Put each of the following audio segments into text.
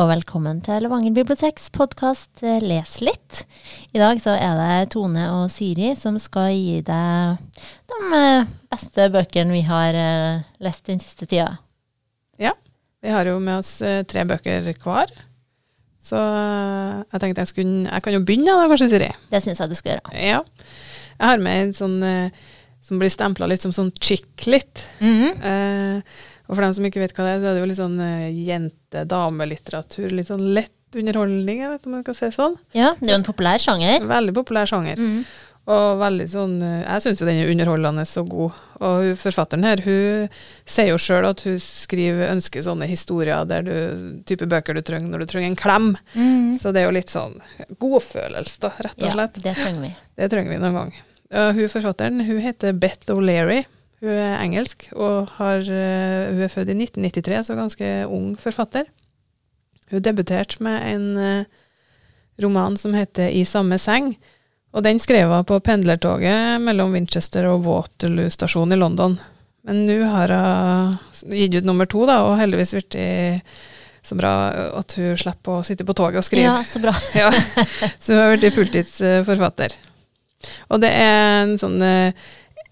og velkommen til Levanger biblioteks podkast Les litt. I dag så er det Tone og Siri som skal gi deg de eh, beste bøkene vi har eh, lest den siste tida. Ja, vi har jo med oss eh, tre bøker hver. Så jeg tenkte jeg skulle Jeg kan jo begynne da, kanskje, Siri? Det syns jeg du skal gjøre. Ja. Jeg har med en sånn som blir stempla litt som sånn chick-litt. Mm -hmm. eh, og for dem som ikke vet hva det er, så er det jo litt sånn uh, jente-damelitteratur. Litt sånn lett underholdning, jeg vet om man kan si sånn. Ja, det er jo en populær sjanger. Veldig populær sjanger. Mm. Og veldig sånn uh, Jeg syns jo den er underholdende og god. Og forfatteren her, hun sier jo sjøl at hun skriver ønsker sånne historier der du type bøker du trenger når du trenger en klem. Mm. Så det er jo litt sånn godfølelse, da, rett og slett. Ja, det trenger vi. Det trenger vi noen gang. Uh, hun forfatteren, hun heter Beth O'Leary. Hun er engelsk, og har, uh, hun er født i 1993, så ganske ung forfatter. Hun debuterte med en uh, roman som heter I samme seng. Og den skrev hun på pendlertoget mellom Winchester og Waterloo stasjon i London. Men nå har hun gitt ut nummer to, da, og heldigvis blitt så bra at hun slipper å sitte på toget og skrive. Ja, Så bra. ja, så hun har blitt fulltidsforfatter. Og det er en sånn uh,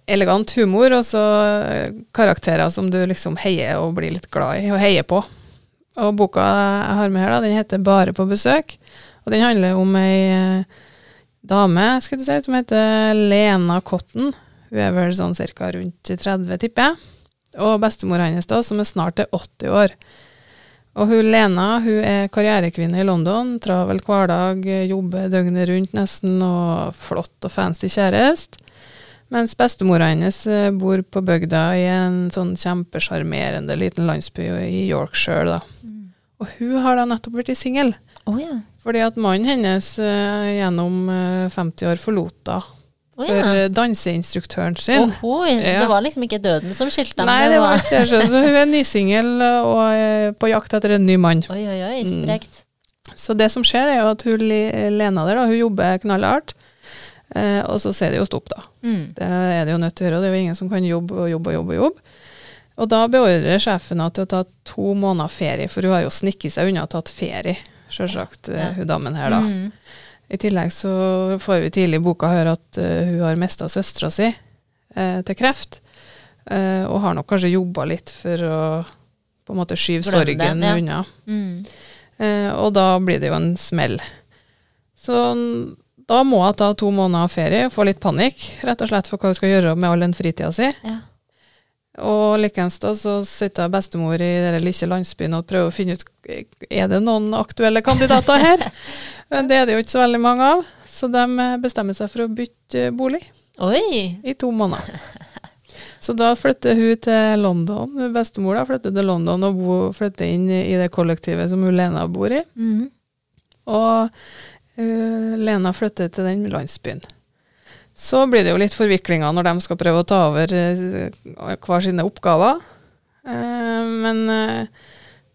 elegant humor, og så karakterer som du liksom heier og blir litt glad i, og heier på. Og boka jeg har med her, da, den heter Bare på besøk, og den handler om ei eh, dame skal du si, som heter Lena Cotton. Hun er vel sånn ca. rundt 30, tipper jeg. Og bestemor hennes, da, som er snart er 80 år. Og hun Lena hun er karrierekvinne i London. Travel hverdag, jobber døgnet rundt nesten, og flott og fancy kjæreste. Mens bestemora hennes eh, bor på bygda i en sånn kjempesjarmerende liten landsby i Yorkshire. da. Mm. Og hun har da nettopp blitt singel. Oh, ja. Fordi at mannen hennes uh, gjennom uh, eh, 50 år forlot henne oh, for ja. danseinstruktøren sin. Oh, ja. Det var liksom ikke døden som skilte dem? Nei, det var ikke det. Så hun er nysingel og er på jakt etter en ny mann. Oi, oi, oi, sprekt. Mm. Så det som skjer, er jo at hun Lena der, da, hun jobber knallhardt. Eh, og så sier det jo stopp, da. Mm. Det er det jo nødt til å gjøre. Det er jo ingen som kan jobbe og jobbe og jobbe. Og jobbe. Og da beordrer sjefen henne til å ta to måneder ferie, for hun har jo snikket seg unna og tatt ferie, sjølsagt, ja. hun damen her, da. Mm. I tillegg så får vi tidlig i boka høre at uh, hun har mista søstera si uh, til kreft, uh, og har nok kanskje jobba litt for å på en måte skyve sorgen ja. unna. Mm. og da blir det jo en smell. Så da må hun ta to måneder ferie og få litt panikk, rett og slett for hva hun skal gjøre med all den fritida si. Ja. Og likeens da så sitter bestemor i den lille landsbyen og prøver å finne ut er det noen aktuelle kandidater her. Men det er det jo ikke så veldig mange av, så de bestemmer seg for å bytte bolig Oi. i to måneder. Så da flytter hun til London. Bestemor da flytter til London og flytter inn i det kollektivet som hun Lena bor i. Mm. Og Lena flytter til den landsbyen. Så blir det jo litt forviklinger når de skal prøve å ta over uh, hver sine oppgaver. Uh, men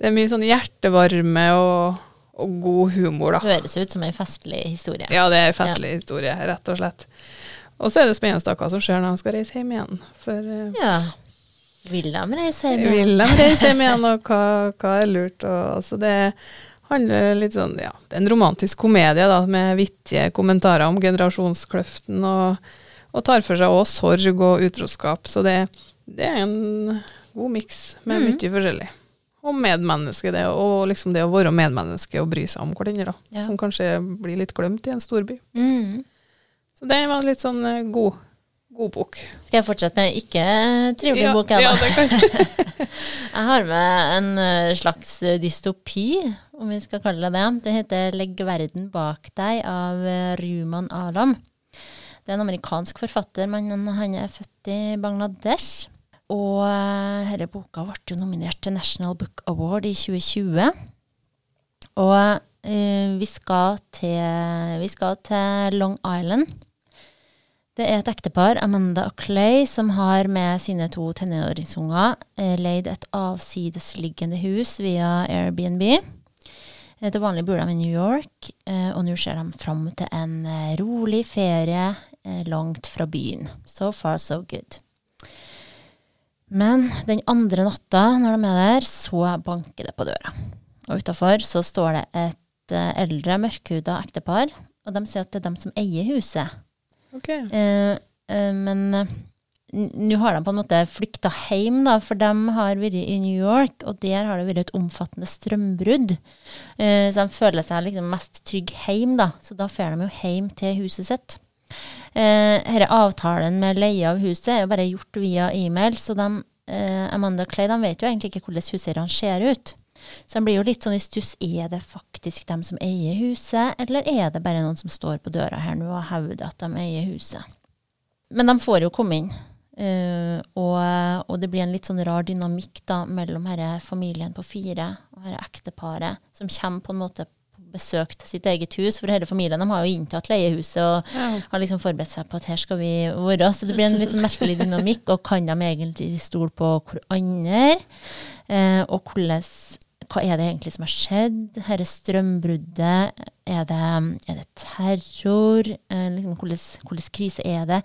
det er mye sånn hjertevarme og, og, god humor, da. Høres ut som en festlig historie. Ja, det er en festlig ja. historie, rett og slett. Og så er det spennende hva som skjer når de skal reise hjem igjen. For, ja. Vil de reise hjem igjen? Vil de reise hjem igjen, og hva, hva er lurt? Og, altså det handler litt sånn, ja, Det er en romantisk komedie da, med vittige kommentarer om generasjonskløften, og, og tar for seg òg sorg og utroskap. Så det, det er en god miks med mm. mye forskjellig. Og medmenneske, det, og liksom det å være medmenneske og bry seg om hverandre, ja. som kanskje blir litt glemt i en storby. Mm. Så det var litt sånn uh, god, god bok. Skal jeg fortsette med ikke trivelig ja, bok? Ja, det kan jeg har med en eh, slags dystopi om vi skal kalle det det. Det heter 'Legg verden bak deg' av eh, Ruman Alam. Det er en amerikansk forfatter, men han er født i Bangladesh. Og denne boka ble jo nominert til National Book Award i 2020. Og vi, skal til, vi skal til Long Island. Det er et ektepar, Amanda og Clay, som har med sine to tenåringsunger uh, leid et avsidesliggende hus via Airbnb. Eh, til vanlig bor de i New York, eh, og nå ser de fram til en eh, rolig ferie langt fra byen. So far, so good. Men den andre natta når de er der, så banker det på døra. Og utafor så står det et eh, eldre, mørkhuda ektepar, og de sier at det er dem som eier huset. Ok. Eh, eh, men eh, nå har de på en måte flykta hjem, da, for de har vært i New York, og der har det vært et omfattende strømbrudd. Eh, så de føler seg liksom mest trygg hjem, da. Så da drar de jo hjem til huset sitt. Eh, denne avtalen med leie av huset er bare gjort via e-mail, så de, eh, Amanda Clay de vet jo egentlig ikke hvordan huseierne ser ut. Så en blir jo litt sånn i stuss. Er det faktisk dem som eier huset, eller er det bare noen som står på døra her nå og hevder at de eier huset? Men de får jo komme inn. Uh, og, og det blir en litt sånn rar dynamikk da, mellom denne familien på fire og dette ekteparet, som kommer på en måte på besøk til sitt eget hus. For hele familien de har jo inntatt leiehuset og Ja. har liksom forberedt seg på at her skal vi være. Så det blir en litt sånn merkelig dynamikk. Og kan de egentlig stole på hverandre? Uh, og hvordan, hva er det egentlig som har skjedd? Dette strømbruddet, er det, er det terror? Eh, liksom, hvordan krise er det?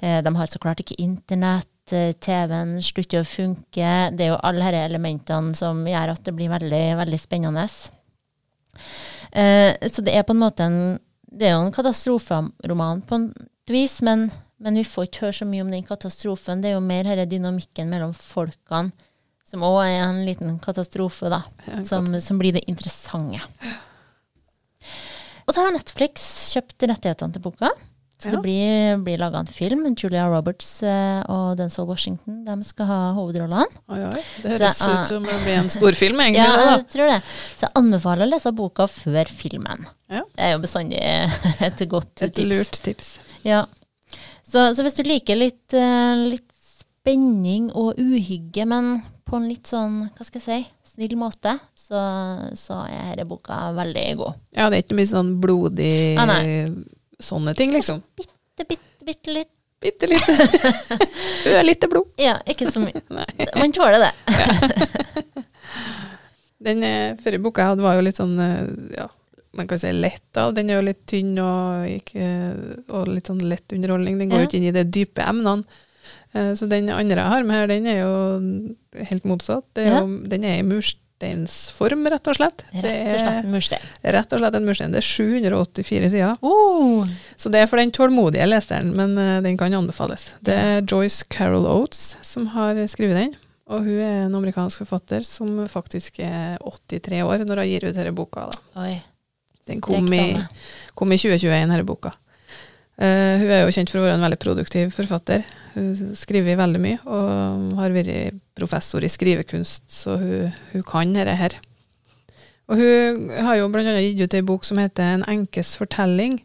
Eh, de har så klart ikke internett. eh, TV-en slutter å funke. Det er jo alle disse elementene som gjør at det blir veldig, veldig spennende. Så det er på en måte en Det er jo en katastroferoman på et vis, men, men vi får ikke høre så mye om den katastrofen. Det er jo mer denne dynamikken mellom folkene, som òg er en liten katastrofe, da. Som, som blir det interessante. Og så har Netflix kjøpt rettighetene til boka. Så Ja. det blir, blir laga en film. Julia Roberts eh, og Denzil Washington de skal ha hovedrollene. Oi, oi. Det høres Så, ut som det blir en storfilm, egentlig. Ja, da. jeg tror det. Så jeg anbefaler å lese boka før filmen. Ja. Det er jo bestandig et godt Et tips. lurt tips. Ja. Så, så hvis du liker litt, eh, litt spenning og uhygge, men på en litt sånn, hva skal jeg si, snill måte, så, så er denne boka veldig god. Ja, det er ikke mye sånn blodig Ah, sånne ting, liksom. Bitte, bitte, bitte litt. Bitte lite. Ørlite blod. Ja, ikke så mye. Man tåler det. Den eh, forrige boka jeg hadde, var jo litt sånn eh, ja, man kan si lett. da. Den er jo litt tynn og, og litt sånn lett underholdning. Den går jo Ja. ikke inn i de dype emnene. Eh, Så den andre jeg har med her, den er jo helt motsatt. Er Ja. jo, den er i mursteinsform, rett og slett. Rett og slett en murstein. Rett og slett en murstein. Det er 784 sider. Oh. Så det er for den tålmodige leseren, men eh, den kan anbefales. Det er Joyce Carol Oates som har skrevet den. Og hun er en amerikansk forfatter som faktisk er 83 år når hun gir ut denne boka. Den kom i, kom i 2021, denne boka. Eh, hun er jo kjent for å være en veldig produktiv forfatter. Hun skriver veldig mye, og har vært professor i skrivekunst, så hun, hun kan dette her. Og hun har jo annet gitt ut ei bok som heter En enkes fortelling.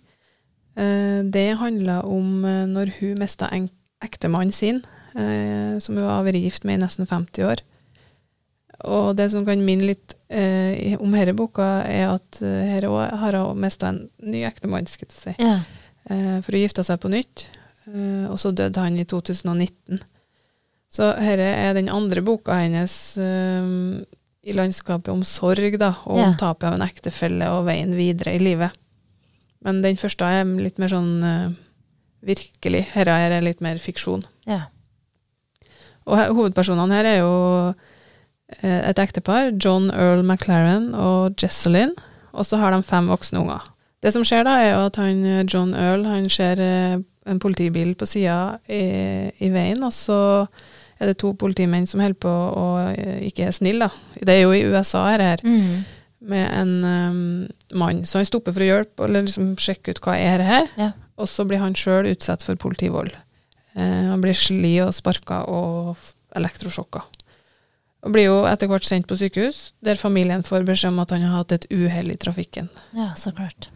Uh, det handler om eh, når hun mista en ektemannen sin, uh, som hun har vært gift med i nesten 50 år. Og det som kan minne litt om denne boka, er at her også har hun mista en ny ektemann, skal jeg si. Ja. Eh, for hun gifta seg på nytt, eh, og så døde han i 2019. Så dette er den andre boka hennes eh, i landskapet om sorg, da, og om tapet av en ektefelle og veien videre i livet. Men den første er litt mer sånn virkelig. Dette er litt mer fiksjon. ja. Og he- hovedpersonene her er jo et ektepar, John Earl McLaren og Jesselyn, og så har de fem voksne unger. Det som skjer da, er jo at han, eh, John Earl han ser eh, en politibil på sida i, i veien, og så er det to politimenn som holder på å eh, ikke er snille. da. Det er jo i USA her, her Mm. med en um, mann. Så han stopper for å hjelpe, eller liksom sjekke ut hva er det her. Ja. Og så blir han sjøl utsatt for politivold. Eh, han blir sli og sparka og elektrosjokka. Og blir jo etter hvert sendt på sykehus, der familien får beskjed om at han har hatt et uhell i trafikken. ja, så klart.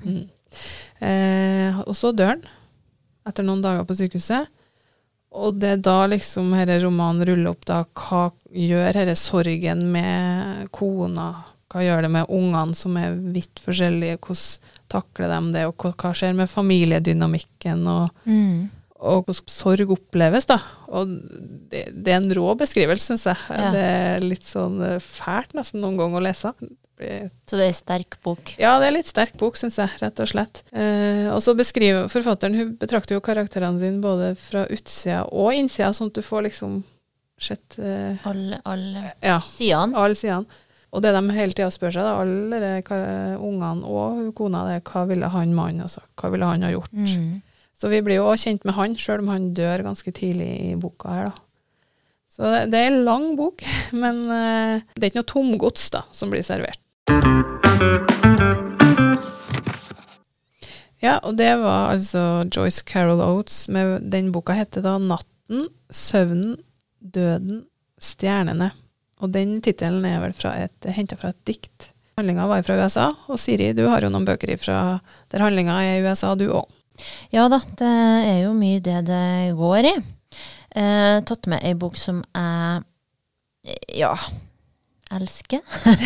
Eh, og så dør han, etter noen dager på sykehuset. Og det er da liksom denne romanen ruller opp, da. Hva gjør denne sorgen med kona? Hva gjør det med ungene som er vidt forskjellige? Hvordan takler de det? Og hva skjer med familiedynamikken? Og, Mm. Og hvordan sorg oppleves, da. Og det, det er en rå beskrivelse, syns jeg. Ja. Det er litt sånn eh, fælt nesten noen gang å lese. Så det er en sterk bok. ja, det er litt sterk bok, syns jeg, rett og slett. Eh, og så beskriver forfatteren Hun betrakter jo karakterene sine både fra utsida og innsida, sånn at du får liksom sett eh, Alle, all Ja, sidene. alle sidene. Og det de hele tida spør seg, da, alle ungene og kona, det er hva ville han mannen, altså, hva ville han ha gjort? Mm. Så vi blir jo òg kjent med han, sjøl om han dør ganske tidlig i boka her, da. Så det, det er en lang bok, men uh, det er ikke noe tomgods da, som blir servert. Ja, og det var altså Joyce Carol Oates med Den boka heter da 'Natten, søvnen, døden, stjernene'. Og den tittelen er vel henta fra et dikt. Handlinga var fra USA, og Siri, du har jo noen bøker ifra der handlinga er i USA, du òg. Ja da, det er jo mye det det går i. Eh, tatt med ei bok som jeg ja elsker.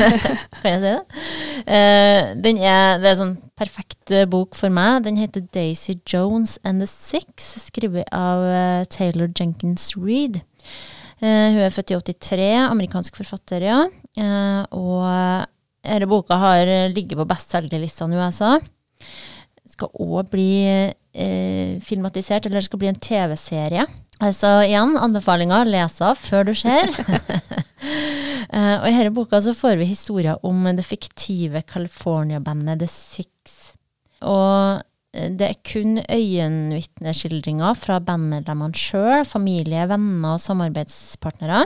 kan jeg si det? Eh, den er, det er en sånn perfekt bok for meg. Den heter Daisy Jones and the Six, skrevet av uh, Taylor Jenkins Reed. Eh, hun er født i 83, amerikansk forfatter, ja. Eh, og denne boka har ligget på bestselgerlistene i USA. Skal òg bli eh, filmatisert, eller det skal bli en TV-serie. Altså igjen, anbefalinger, les av før du ser. uh, og i denne boka så får vi historier om det fiktive California-bandet The Six. Og det er kun øyenvitneskildringer fra bandmedlemmene sjøl, familie, venner og samarbeidspartnere.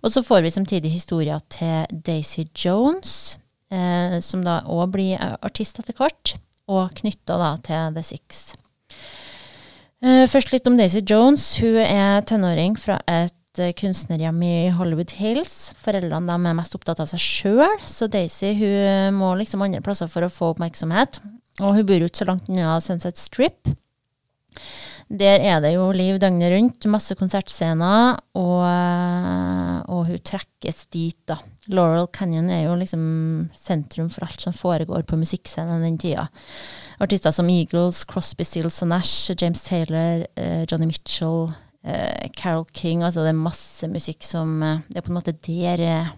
Og så får vi samtidig historier til Daisy Jones, eh, som da òg blir artist etter hvert, og knytta til The Six. Eh, først litt om Daisy Jones. Hun er tenåring fra et eh, kunstnerhjem i Hollywood Hills. Foreldrene er mest opptatt av seg sjøl, så Daisy hun må liksom andre plasser for å få oppmerksomhet. Og hun bor ikke så langt unna Sunset Strip. Der er det jo liv døgnet rundt, masse konsertscener, og, trekkes dit, da. Laurel Canyon er jo liksom sentrum for alt som foregår på musikkscenen den tida. Artister som Eagles, Crosby, Stills og Nash, James Taylor, eh, Johnny Mitchell, eh, Carol King. Altså det er masse musikk som eh, Det er på en måte der, eh,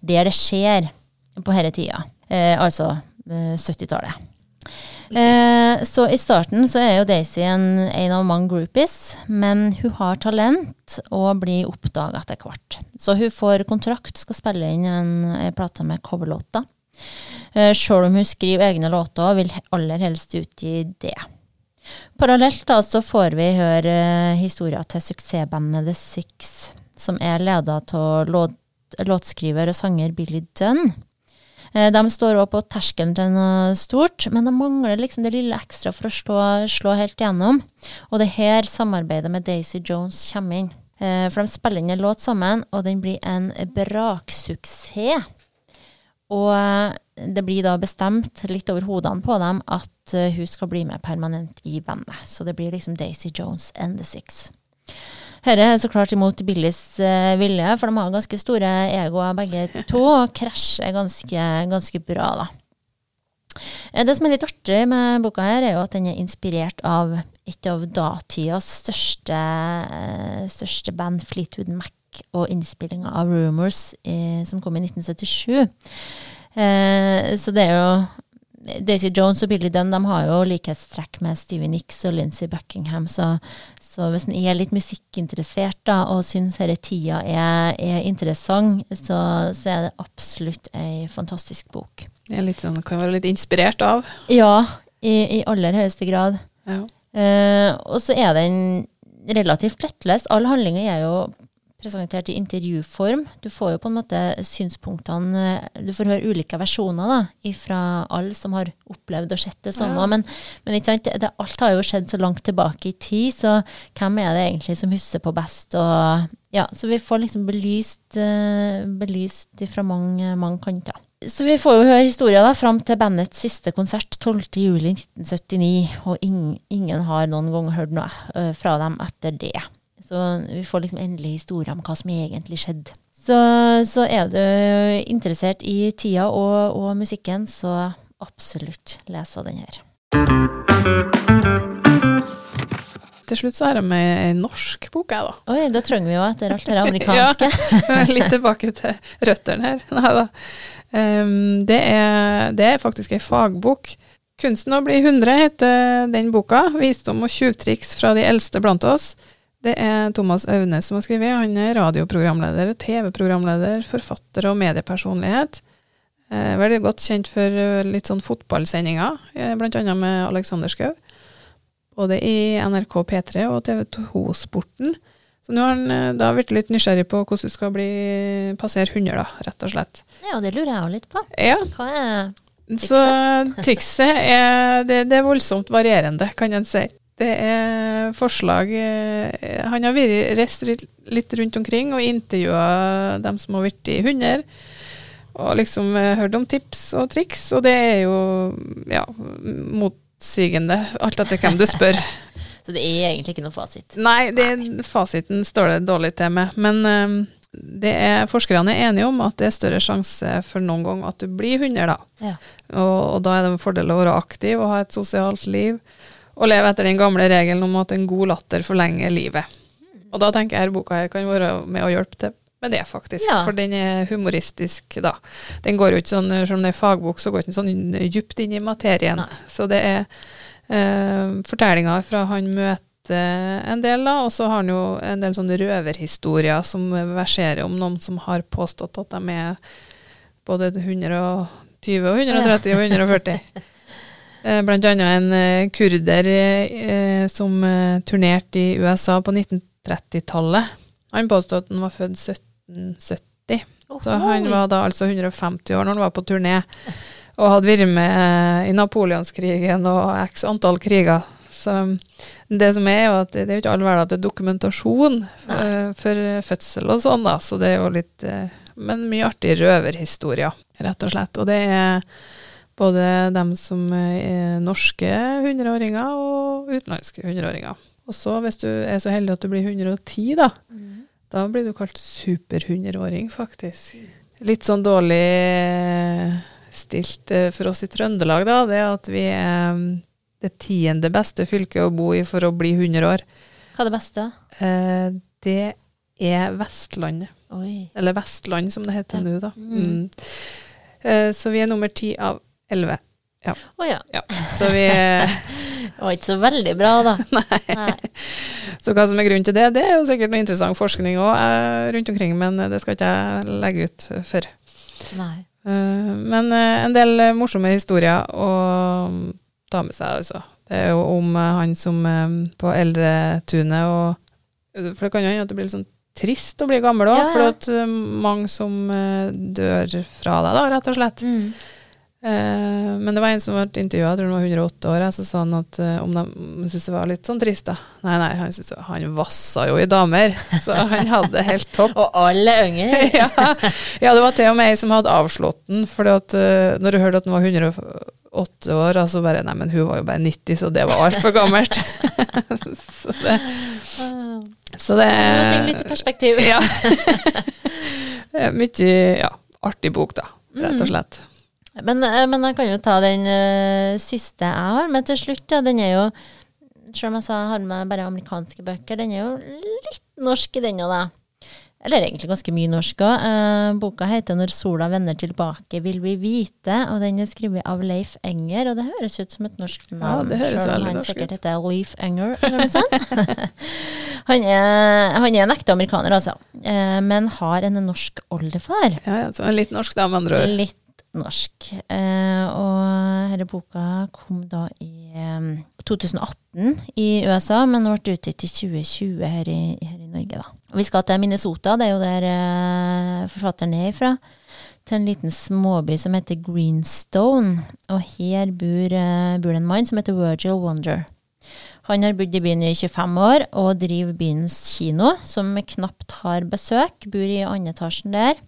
der det skjer på denne tida. Eh, altså 70-tallet. Eh, Eh, så i starten så er jo Daisy en, en, av mange groupies, men hun har talent og blir oppdaga etter hvert. Så hun får kontrakt, skal spille inn en, en plate med coverlåter. Eh, Sjøl om hun skriver egne låter, vil aller helst utgi det. Parallelt da så får vi høre historier til suksessbandet The Six, som er leda av låt, låtskriver og sanger Billy Dunn. Eh, de står òg på terskelen til noe stort, men de mangler liksom det lille ekstra for å slå, slå helt gjennom. Og det er her samarbeidet med Daisy Jones kommer inn. Eh, for de spiller inn en låt sammen, og den blir en braksuksess. Og eh, det blir da bestemt litt over hodene på dem at hun skal bli med permanent i bandet. Så det blir liksom Daisy Jones and The Six. Dette er så klart imot Billys uh, vilje, for de har ganske store egoer begge to, og krasjer ganske, ganske bra, da. Eh, det som er litt artig med boka, her er jo at den er inspirert av et av datidas største, eh, største band, Fleetwood Mac, og innspillinga av Rumors i, som kom i 1977. Eh, så det er jo Daisy Jones og Billy Dunn de har jo likhetstrekk med Stevie Nicks og Lindsey Buckingham, så, så hvis en er litt musikkinteressert da, og syns denne tida er, er interessant, så, så, er det absolutt ei fantastisk bok. Det sånn, kan være litt inspirert av? Ja, i, i aller høyeste grad. Ja. Uh, og så er den relativt lettlest. All handlinger er jo presentert i intervjuform. Du får jo på en måte synspunktene Du får høre ulike versjoner da, fra alle som har opplevd og sett det samme. Ja. Men, men det, alt har jo skjedd så langt tilbake i tid, så hvem er det egentlig som husker på best? Og, ja, så vi får liksom belyst, uh, belyst fra mange, mange kanter. Så vi får jo høre historier da, fram til bandets siste konsert 12.07.1979, og ingen, ingen har noen gang hørt noe uh, fra dem etter det. Så vi får liksom endelig historie om hva som egentlig skjedde. Så, så er du interessert i tida og, og musikken, så absolutt les den her. Til slutt så har jeg med ei norsk bok, jeg, da. Oi, da trenger vi jo etter alt det amerikanske. ja, litt tilbake til røttene her. Nei da. Um, det, er, det, er, faktisk ei fagbok. 'Kunsten å bli 100' heter den boka. 'Visdom og tjuvtriks fra de eldste blant oss'. Det er Thomas Aune som har skrevet. Han er radioprogramleder, TV-programleder, forfatter og mediepersonlighet. Eh, veldig godt kjent for eh, litt sånn fotballsendinger, eh, annet med Alexander Schou. Både i NRK P3 og TV2 Sporten. Så nå har han eh, da blitt litt nysgjerrig på hvordan du skal bli passere 100, da, rett og slett. Ja, det lurer jeg jo litt på. Ja, Hva er så trikset er det, det er voldsomt varierende, kan en si. Det er forslag eh, Han har vært reist litt- rundt omkring og intervjua dem som har i 100. Og liksom eh, hørt om tips og triks, og det er jo ja, motsigende, alt etter hvem du spør. Så det er egentlig ikke noe fasit. Nei, det, fasiten står det dårlig til med. Men eh, det er, forskerne er enige om at det er større sjanse for noen gang at du blir 100, da. Ja. Og, og da er det en fordel å være aktiv og ha et sosialt liv. Og leve etter den gamle regelen om at en god latter forlenger livet. Og da tenker jeg her boka her kan være med å hjelpe til med det, faktisk. Ja. For den er humoristisk, da. Den går jo ikke sånn, som det er fagbok, så går den sånn djupt inn i materien. Nei. Så det er eh, fortellinger fra han møter en del, da, og så har han jo en del sånne røverhistorier som verserer om noen som har påstått at de er både 120 og 130 og 140. Eh, annet en eh, kurder eh, som turnerte i USA på 1930-tallet. Han påstod at han var født 1770, så han var da altså 150 år når han var på turné. Og hadde vært med i Napoleonskrigen og x antall kriger. Så det som er, er jo at det er jo ikke all verden at det er dokumentasjon for, for fødsel og sånn, da. Så det er jo litt Men mye artige røverhistorier, rett og slett. Og det er både dem som er norske 100-åringer og utenlandske 100-åringer. Og så, hvis du er så heldig at du blir 110, da, Mm. da blir du kalt super-100-åring, faktisk. Litt sånn dårlig eh, stilt eh, for oss i Trøndelag, da, det at vi er mm, det tiende beste fylket å bo i for å bli 100 år. Hva er det beste? Eh, det er Vestlandet. Oi. Eller Vestland, som det heter Ja. nå, da. Mm. Mm. Så vi er nummer ti av elleve. Oh, ja. Ja. Så vi er Det var ikke så veldig bra, da. Nei. Så hva som er grunnen til det, det er jo sikkert noe interessant forskning òg rundt omkring, men det skal ikke jeg legge ut før. Nei. Eh, men eh, en del eh, morsomme historier å ta med seg, altså. Det er jo om eh, han som eh, på Eldretunet og For det kan jo hende at det blir litt sånn trist å bli gammel òg, Ja, ja. for at mange som eh, dør fra deg, da, rett og slett. Mm. Eh, men det var en som ble intervjua, jeg tror han var 108 år, så sa han at eh, om de syntes det var litt sånn trist, da. Nei, nei, han, syntes han vassa jo i damer, så han hadde det helt topp. Og alle unger. ja. ja, det var til og med ei som hadde avslått den, for at, eh, når du hørte at han var 108 år, altså bare Nei, men hun var jo bare 90, så det var altfor gammelt. så det, så det ting litt i perspektiv. Ja. Mye ja, artig bok, da, rett og slett. Men, eh, men jeg kan jo ta den uh, siste jeg har med til slutt. Ja. Den er jo, selv om jeg sa jeg har med bare amerikanske bøker, den er jo litt norsk i den òg, da. Eller egentlig ganske mye norsk òg. boka heter 'Når sola vender tilbake, vil vi vite', og den er skrevet av Leif Enger. Og det høres ut som et norsk navn, Ja, det høres selv om han sikkert heter Leif Enger. Eller noe sånt. han, er, han er en ekte amerikaner, altså, uh, men har en norsk oldefar. Ja, ja, så en litt norsk, da, med andre ord. Litt norsk. Eh, og denne boka kom da i eh, 2018 i USA, men ble utgitt i 2020 her i, her i Norge. da. Vi skal til Minnesota, det er jo der eh, forfatteren er ifra. Til en liten småby som heter Greenstone. Og her bor, eh, bor en mann som heter Virgil Wonder. Han har bodd i byen i 25 år og driver byens kino, som knapt har besøk. Bor i andre etasjen der.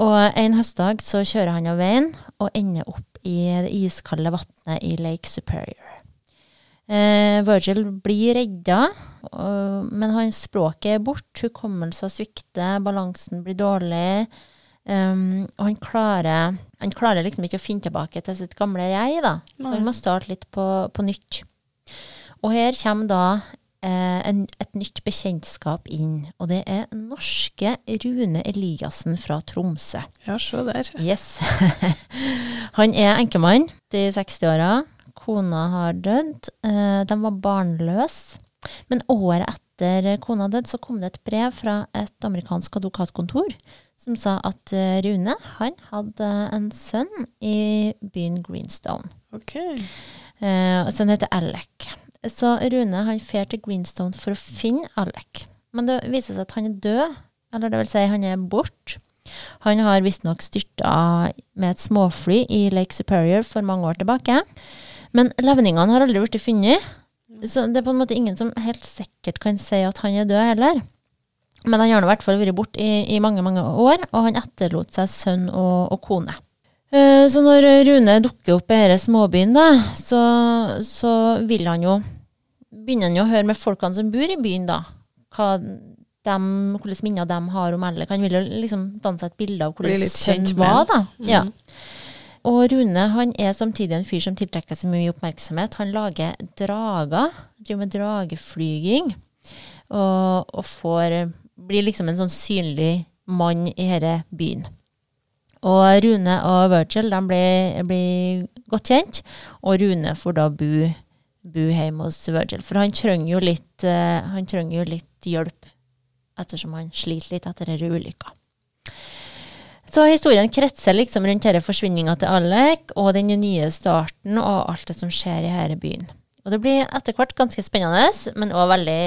Og en høstdag så kjører han av veien og ender opp i det iskalde vannet i Lake Superior. Eh, Virgil blir redda, og, men hans språket er borte, hukommelsen svikter, balansen blir dårlig. Um, og han klarer, han klarer liksom ikke å finne tilbake til sitt gamle jeg, da. Så han må starte litt på, på nytt. Og her kommer da en, et nytt bekjentskap inn, og det er norske Rune Eliassen fra Tromsø. Ja, se der. Yes. Han er enkemann i 60-åra. Kona har dødd. Eh, De var barnløse. Men året etter kona døde, så kom det et brev fra et amerikansk advokatkontor som sa at eh, Rune han hadde en sønn i byen Greenstone. Ok. Eh, Sønnen heter Alec. Så Rune han fer til Greenstone for å finne Alec. Men det viser seg at han er død, eller det vil si han er borte. Han har visstnok styrta med et småfly i Lake Superior for mange år tilbake. Men levningene har aldri blitt funnet. Så det er på en måte ingen som helt sikkert kan si at han er død heller. Men han har i hvert fall vært borte i, i mange, mange år, og han etterlot seg sønn og, og kone. Eh, Så når Rune dukker opp i denne småbyen, da, så, så vil han jo Begynner han jo å høre med folkene som bor i byen, da. Hva dem, hvilke minner de har om Ellek. Han vil jo liksom danne seg et bilde av hvordan sønnen var, da. Mm. Ja. Og Rune han er samtidig en fyr som tiltrekker seg mye oppmerksomhet. Han lager drager, driver med drageflyging, og, og får, blir liksom en sånn synlig mann i denne byen. Og Rune og Virgil de blir, blir godt kjent, og Rune får da bo, bo hjemme hos Virgil. For han trenger jo litt, eh, han trenger jo litt hjelp, ettersom han sliter litt etter denne ulykka. Så historien kretser liksom rundt denne forsvinninga til Alec, og den nye starten, og alt det som skjer i denne byen. Og det blir etter hvert ganske spennende, men òg veldig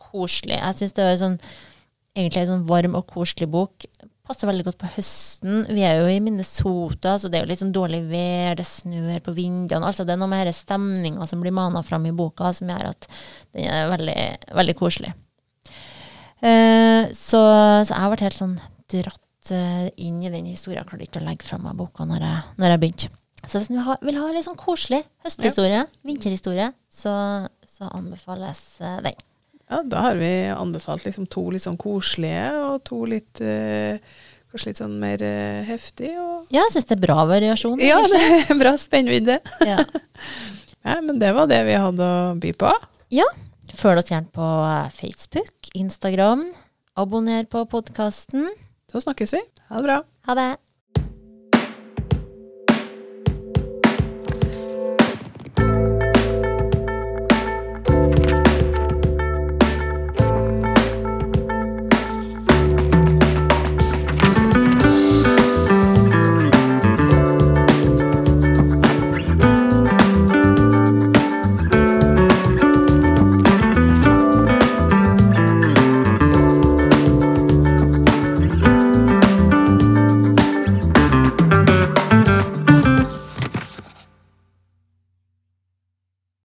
koselig. Jeg syns det er sånn, egentlig en sånn varm og koselig bok. Passer veldig godt på høsten. Vi er jo i Minnesota, så det er jo litt sånn dårlig vær, det snør på vinduene. Altså det er noe med denne stemninga som blir mana fram i boka, som gjør at den er veldig, veldig koselig. Eh, så, så jeg vært helt sånn dratt eh, inn i den historien. Jeg klarte ikke å legge fra meg boka når jeg, når jeg begynte. Så hvis du vil ha, vil ha litt sånn koselig høsthistorie, vinterhistorie, så, så anbefales eh, den. Ja, da har vi anbefalt liksom to litt sånn koselige, og to litt eh, kanskje litt sånn mer eh, heftig. Og Ja, jeg syns det er bra variasjon. ja, det er bra spennvidde. Ja. Ja, men det var det vi hadde å by på. Følg oss gjerne på eh, Facebook, Instagram. Abonner på podkasten. Så snakkes vi. Ha det bra. Ha det.